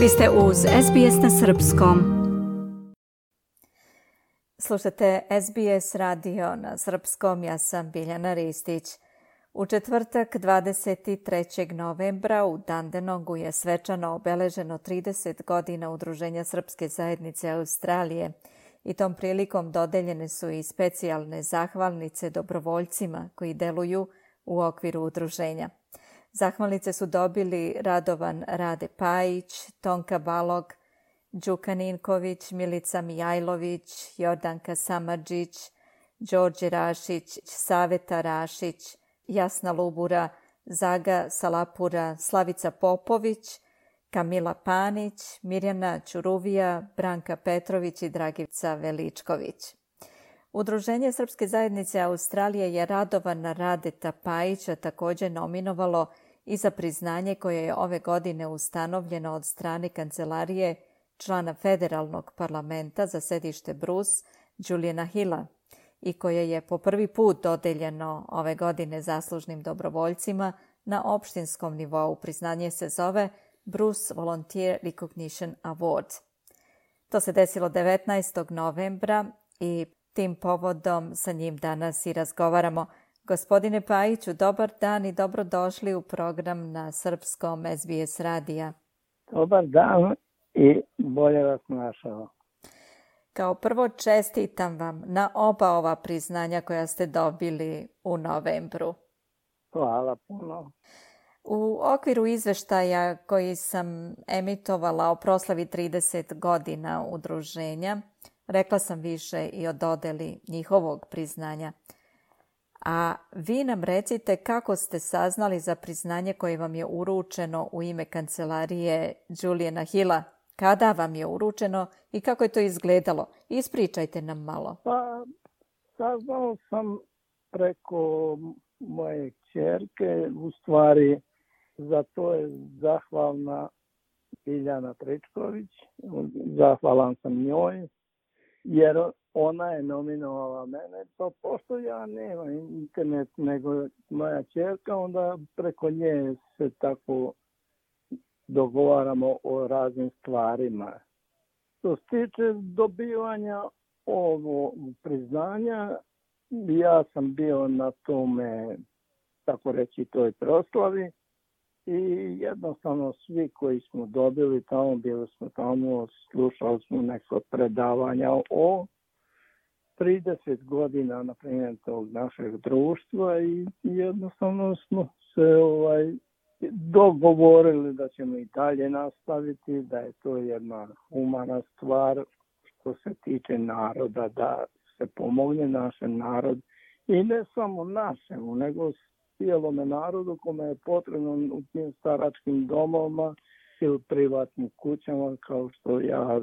Vi ste uz SBS na Srpskom. Slušate SBS radio na Srpskom, ja sam Biljana Ristić. U četvrtak 23. novembra u Dandenongu je svečano obeleženo 30 godina Udruženja Srpske zajednice Australije i tom prilikom dodeljene su i specijalne zahvalnice dobrovoljcima koji deluju u okviru udruženja – Zahvalnice su dobili Radovan Rade Pajić, Tonka Balog, Đuka Ninković, Milica Mijajlović, Jordanka Samadžić, Đorđe Rašić, Saveta Rašić, Jasna Lubura, Zaga Salapura, Slavica Popović, Kamila Panić, Mirjana Ćuruvija, Branka Petrović i Dragica Veličković. Udruženje Srpske zajednice Australije je Radovana Radeta Pajića takođe nominovalo i za priznanje koje je ove godine ustanovljeno od strane kancelarije člana federalnog parlamenta za sedište Brus Julijana Hila, i koje je po prvi put dodeljeno ove godine zaslužnim dobrovoljcima na opštinskom nivou. Priznanje se zove Bruce Volunteer Recognition Award. To se desilo 19. novembra i Tim povodom sa njim danas i razgovaramo. Gospodine Pajiću, dobar dan i dobrodošli u program na Srpskom SBS radija. Dobar dan i bolje vas našao. Kao prvo čestitam vam na oba ova priznanja koja ste dobili u novembru. Hvala puno. U okviru izveštaja koji sam emitovala o proslavi 30 godina udruženja, Rekla sam više i o dodeli njihovog priznanja. A vi nam recite kako ste saznali za priznanje koje vam je uručeno u ime kancelarije Julijana Hila. Kada vam je uručeno i kako je to izgledalo? Ispričajte nam malo. Pa, saznalo sam preko moje čerke, u stvari za to je zahvalna Biljana Tričković. Zahvalan sam njoj jer ona je nominovala mene, pa pošto ja nemam internet nego moja čerka, onda preko nje se tako dogovaramo o raznim stvarima. Što se tiče dobivanja ovo priznanja, ja sam bio na tome, tako reći, toj proslavi i jednostavno svi koji smo dobili tamo, bili smo tamo, slušali smo neko predavanja o 30 godina, na primjer, tog našeg društva i jednostavno smo se ovaj, dogovorili da ćemo i dalje nastaviti, da je to jedna humana stvar što se tiče naroda, da se pomogne našem narodu i ne samo našemu, nego cijelome narodu kome je potrebno u tim staračkim domovima ili privatnim kućama kao što ja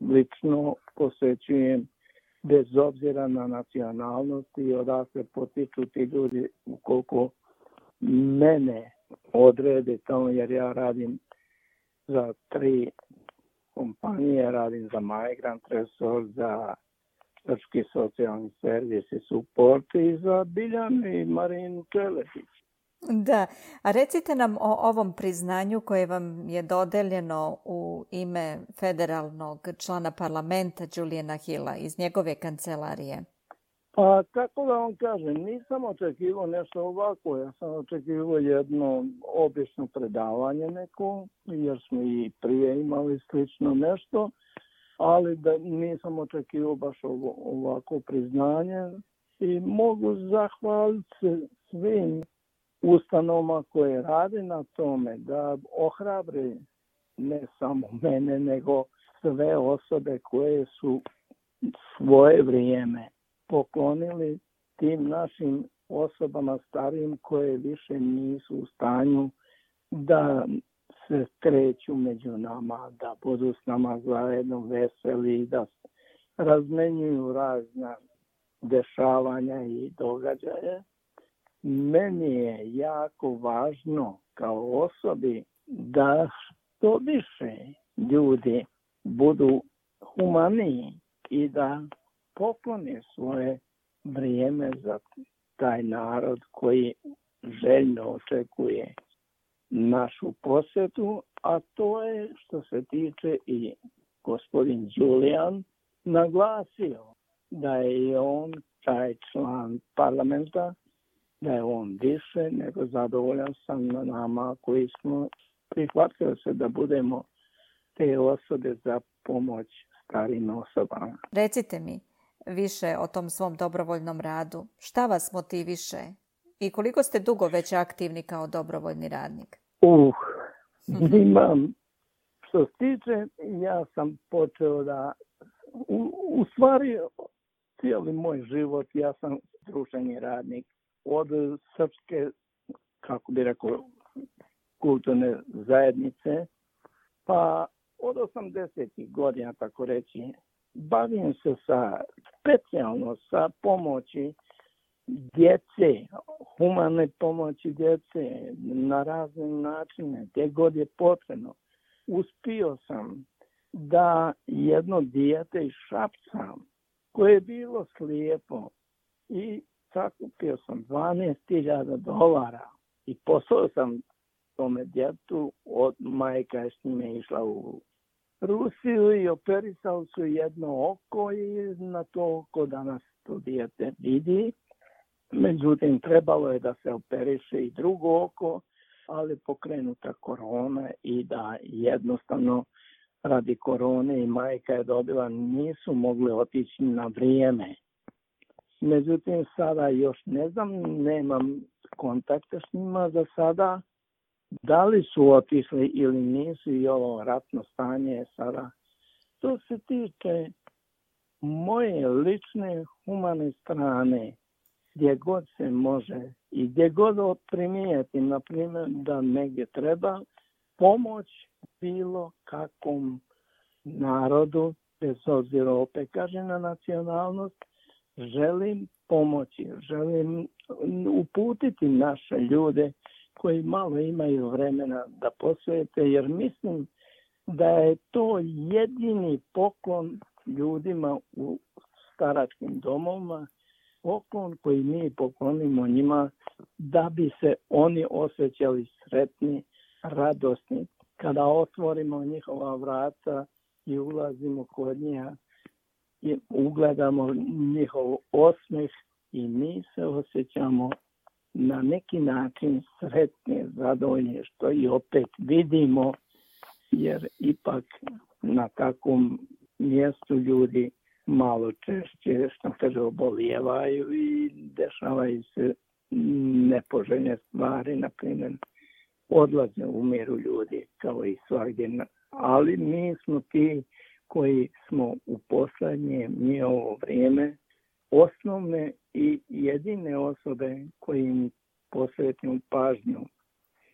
lično posvećujem bez obzira na nacionalnost i odakle potiču ti ljudi ukoliko mene odrede tamo jer ja radim za tri kompanije, radim za Migrant Resort, za Srpski socijalni servis i suport i za Biljan i Marinu Čeletić. Da, a recite nam o ovom priznanju koje vam je dodeljeno u ime federalnog člana parlamenta Đulijena Hila iz njegove kancelarije. Pa kako da vam kažem, nisam očekivao nešto ovako, ja sam očekivao jedno obično predavanje neko, jer smo i prije imali slično nešto, ali da nisam očekivao baš ovo, ovako priznanje i mogu zahvaliti se svim ustanoma koje rade na tome da ohrabri ne samo mene nego sve osobe koje su svoje vrijeme poklonili tim našim osobama starijim koje više nisu u stanju da se sreću među nama, da budu s nama zajedno veseli, da razmenjuju razna dešavanja i događaje. Meni je jako važno kao osobi da što više ljudi budu humaniji i da poklone svoje vrijeme za taj narod koji željno očekuje našu posetu, a to je što se tiče i gospodin Julian naglasio da je on taj član parlamenta, da je on više nego zadovoljan sam na nama koji smo prihvatili se da budemo te osobe za pomoć starim osobama. Recite mi više o tom svom dobrovoljnom radu. Šta vas motiviše? I koliko ste dugo već aktivni kao dobrovoljni radnik? Uh, mhm. imam. Što se tiče, ja sam počeo da, u, u stvari, cijeli moj život ja sam društveni radnik od srpske, kako bi rekao, kulturne zajednice, pa od 80. godina, tako reći, bavim se sa specijalno sa pomoći djece, humane pomoći djece na razne načine, gdje god je potrebno. Uspio sam da jedno dijete iz Šapca, koje je bilo slijepo i sakupio sam 12.000 dolara i poslao sam tome djetu od majka je s njime išla u Rusiju i operisao su jedno oko i na to oko danas to dijete vidi. Međutim, trebalo je da se operiše i drugo oko, ali pokrenuta korona i da jednostavno radi korone i majka je dobila, nisu mogli otići na vrijeme. Međutim, sada još ne znam, nemam kontakta s njima za sada, da li su otišli ili nisu i ovo ratno stanje je sada. To se tiče moje lične humane strane, gdje god se može i gdje god primijeti, na primjer da negdje treba pomoć bilo kakvom narodu, bez obzira opet kaže na nacionalnost, želim pomoći, želim uputiti naše ljude koji malo imaju vremena da posvete, jer mislim da je to jedini poklon ljudima u staračkim domovima poklon koji mi poklonimo njima da bi se oni osjećali sretni, radosni. Kada otvorimo njihova vrata i ulazimo kod njih i ugledamo njihov osmeh i mi se osjećamo na neki način sretni, zadovoljni, što i opet vidimo, jer ipak na takvom mjestu ljudi malo češće sam kaže obolijevaju i dešavaju se nepoželjne stvari, na primjer odlaze umiru ljudi kao i svagdje, ali mi smo ti koji smo u poslednje mi ovo vrijeme osnovne i jedine osobe kojim posvetimo pažnju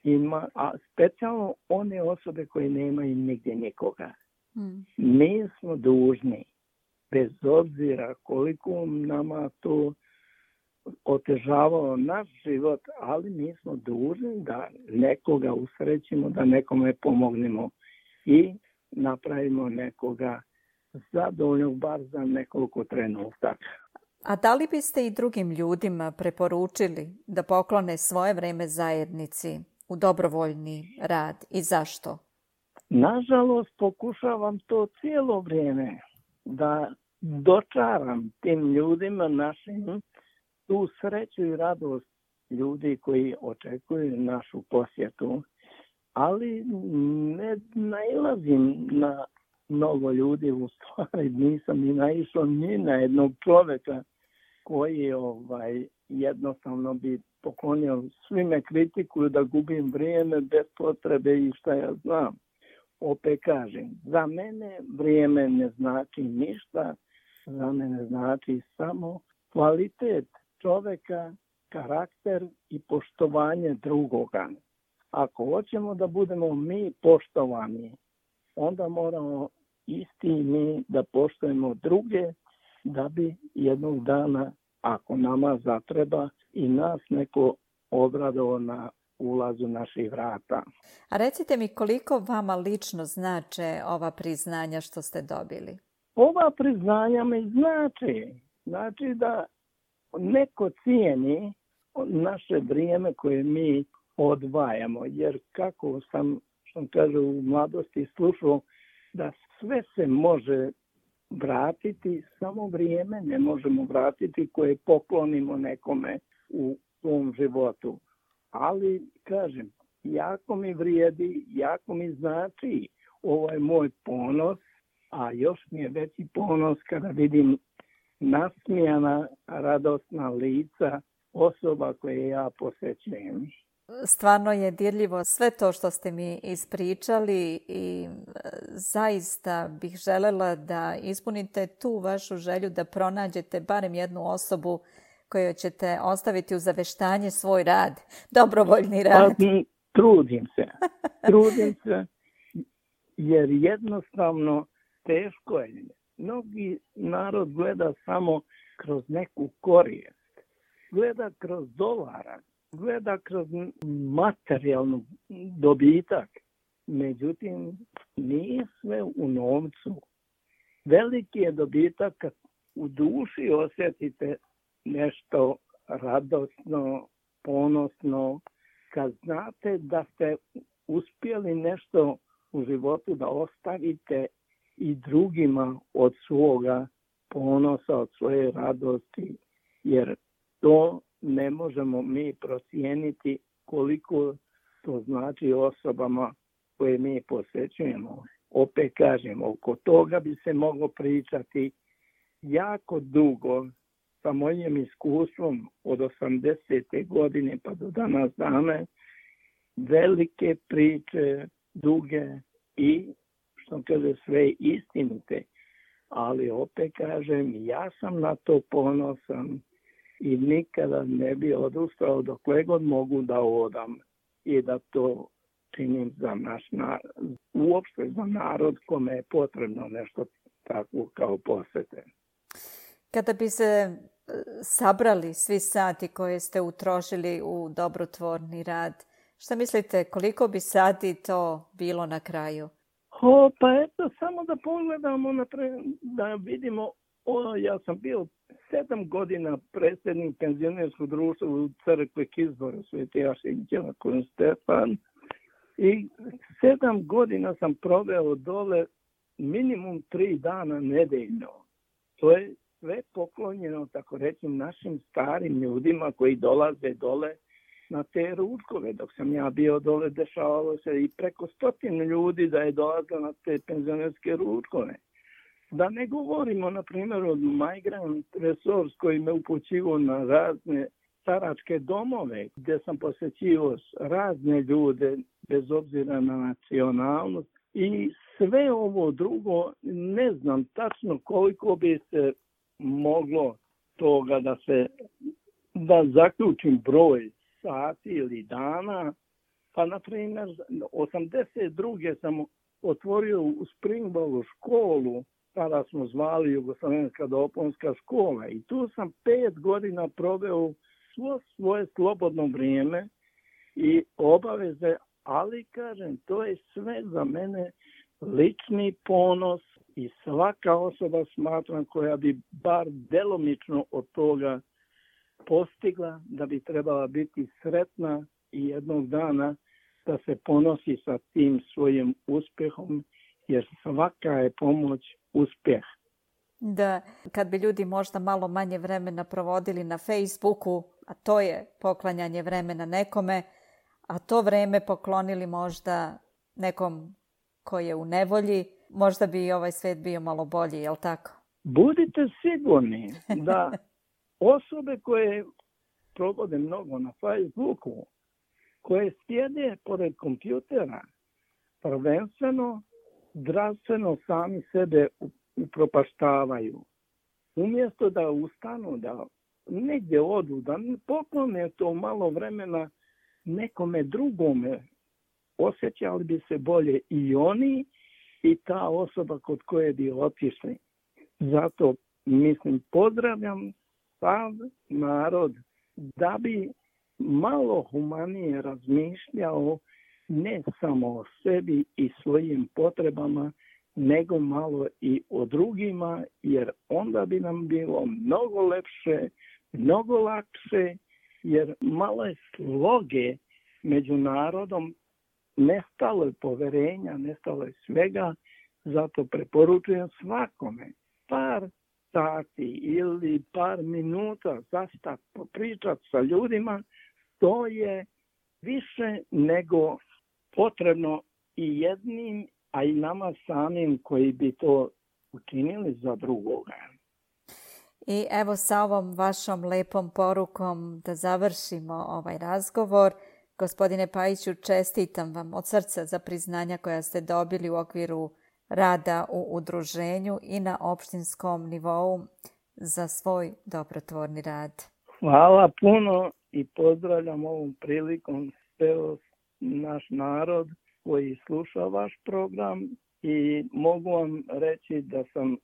ima, a specijalno one osobe koje nemaju nigde nikoga. Mm. Mi smo dužni bez obzira koliko nama to otežavao naš život, ali mi smo dužni da nekoga usrećimo, da nekome pomognemo i napravimo nekoga zadovoljnog bar za nekoliko trenutaka. A da li biste i drugim ljudima preporučili da poklone svoje vreme zajednici u dobrovoljni rad i zašto? Nažalost, pokušavam to cijelo vrijeme da dočaram tim ljudima našim tu sreću i radost ljudi koji očekuju našu posjetu, ali ne nailazim na mnogo ljudi, u stvari nisam ni naišao ni na jednog čoveka koji ovaj jednostavno bi poklonio, svi me kritikuju da gubim vrijeme bez potrebe i šta ja znam. Opet kažem, za mene vrijeme ne znači ništa, za mene znači samo kvalitet čoveka, karakter i poštovanje drugoga. Ako hoćemo da budemo mi poštovani, onda moramo isti mi da poštojemo druge, da bi jednog dana, ako nama zatreba, i nas neko obradovao na ulazu naših vrata. A recite mi koliko vama lično znače ova priznanja što ste dobili? Ova priznanja me znači, znači da neko cijeni naše vrijeme koje mi odvajamo, jer kako sam, što kaže, u mladosti slušao da sve se može vratiti, samo vrijeme ne možemo vratiti koje poklonimo nekome u tom životu. Ali, kažem, jako mi vrijedi, jako mi znači, ovo moj ponos, a još mi je veći ponos kada vidim nasmijana, radosna lica osoba koje ja posećujem. Stvarno je dirljivo sve to što ste mi ispričali i e, zaista bih želela da ispunite tu vašu želju da pronađete barem jednu osobu koju ćete ostaviti u zaveštanje svoj rad, dobrovoljni pa rad. Pa, trudim se, trudim se jer jednostavno teško je. Mnogi narod gleda samo kroz neku korijest. Gleda kroz dolara, gleda kroz materijalnu dobitak. Međutim, nije sve u novcu. Veliki je dobitak kad u duši osjetite nešto radosno, ponosno, kad znate da ste uspjeli nešto u životu da ostavite i drugima od svoga ponosa, od svoje radosti, jer to ne možemo mi procijeniti koliko to znači osobama koje mi posećujemo. Opet kažem, oko toga bi se moglo pričati jako dugo sa mojim iskustvom od 80. godine pa do danas dane, velike priče, duge i što kaže sve istinite, ali opet kažem ja sam na to ponosan i nikada ne bi odustao dokle god mogu da odam i da to činim za naš narod, uopšte za narod kome je potrebno nešto takvo kao posete. Kada bi se e, sabrali svi sati koje ste utrošili u dobrotvorni rad, šta mislite koliko bi sati to bilo na kraju? Tako, pa eto, samo da pogledamo, napre, da vidimo, o, ja sam bio sedam godina predsednik penzionerskog društva u crkvi Kizbora Sveti Ašinđela Kun Stefan i sedam godina sam proveo dole minimum tri dana nedeljno. To je sve poklonjeno, tako rečim, našim starim ljudima koji dolaze dole na te ručkove dok sam ja bio dole dešavalo se i preko stotinu ljudi da je dolazilo na te penzionerske ručkove. Da ne govorimo, na primjer, od Migrant Resource koji me upućivo na razne staračke domove gdje sam posjećivao razne ljude bez obzira na nacionalnost i sve ovo drugo ne znam tačno koliko bi se moglo toga da se da zaključim broj sati ili dana. Pa, na primjer, 82. sam otvorio u Springballu školu, tada smo zvali Jugoslovenska doponska škola i tu sam pet godina proveo svo svoje slobodno vrijeme i obaveze, ali kažem, to je sve za mene lični ponos i svaka osoba smatram koja bi bar delomično od toga postigla, da bi trebala biti sretna i jednog dana da se ponosi sa tim svojim uspehom, jer svaka je pomoć uspeh. Da, kad bi ljudi možda malo manje vremena provodili na Facebooku, a to je poklanjanje vremena nekome, a to vreme poklonili možda nekom ko je u nevolji, možda bi i ovaj svet bio malo bolji, je jel tako? Budite sigurni da Osobe koje provode mnogo na Facebooku, koje sjede pored kompjutera, prvenstveno zdravstveno sami sebe upropaštavaju. Umjesto da ustanu, da negdje odu, da poklone to malo vremena nekome drugome, osjećali bi se bolje i oni i ta osoba kod koje bi otišli. Zato, mislim, pozdravljam sav narod da bi malo humanije razmišljao ne samo o sebi i svojim potrebama, nego malo i o drugima, jer onda bi nam bilo mnogo lepše, mnogo lakše, jer male sloge među narodom nestalo je poverenja, nestalo je svega, zato preporučujem svakome par sati ili par minuta zasta popričati sa ljudima, to je više nego potrebno i jednim, a i nama samim koji bi to učinili za drugoga. I evo sa ovom vašom lepom porukom da završimo ovaj razgovor. Gospodine Pajiću, čestitam vam od srca za priznanja koja ste dobili u okviru rada u udruženju i na opštinskom nivou za svoj dobrotvorni rad. Hvala puno i pozdravljam ovom prilikom sve naš narod koji sluša vaš program i mogu vam reći da sam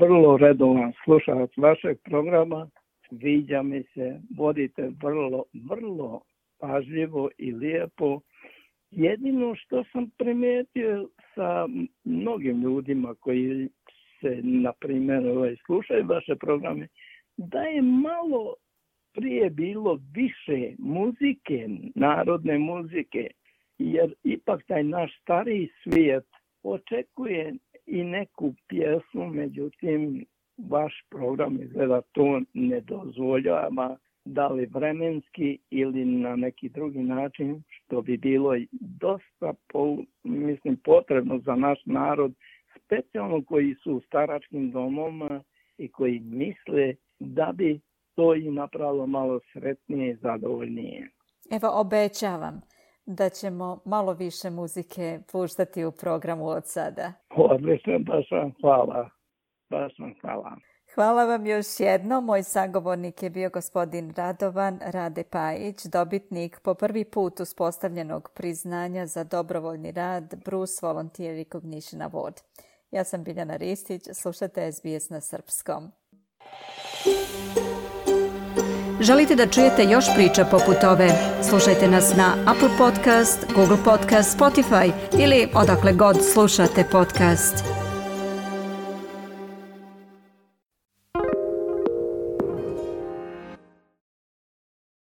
vrlo redovan slušalac vašeg programa. Viđa mi se, vodite vrlo, vrlo pažljivo i lijepo Jedino što sam primetio sa mnogim ljudima koji se, na primjer, ovaj, slušaju vaše programe, da je malo prije bilo više muzike, narodne muzike, jer ipak taj naš stariji svijet očekuje i neku pjesmu, međutim, vaš program izgleda to ne dozvoljava, da li vremenski ili na neki drugi način, što bi bilo dosta po, mislim, potrebno za naš narod, specijalno koji su u staračkim domoma i koji misle da bi to i napravilo malo sretnije i zadovoljnije. Evo obećavam da ćemo malo više muzike puštati u programu od sada. Odlično, baš vam hvala. Baš vam hvala. Hvala vam još jedno. Moj sagovornik je bio gospodin Radovan Rade Pajić, dobitnik po prvi put uspostavljenog priznanja za dobrovoljni rad Bruce Volunteer Recognition Award. Ja sam Biljana Ristić, slušate SBS na Srpskom. Želite da čujete još priča poput ove? Slušajte nas na Apple Podcast, Google Podcast, Spotify ili odakle god slušate podcast.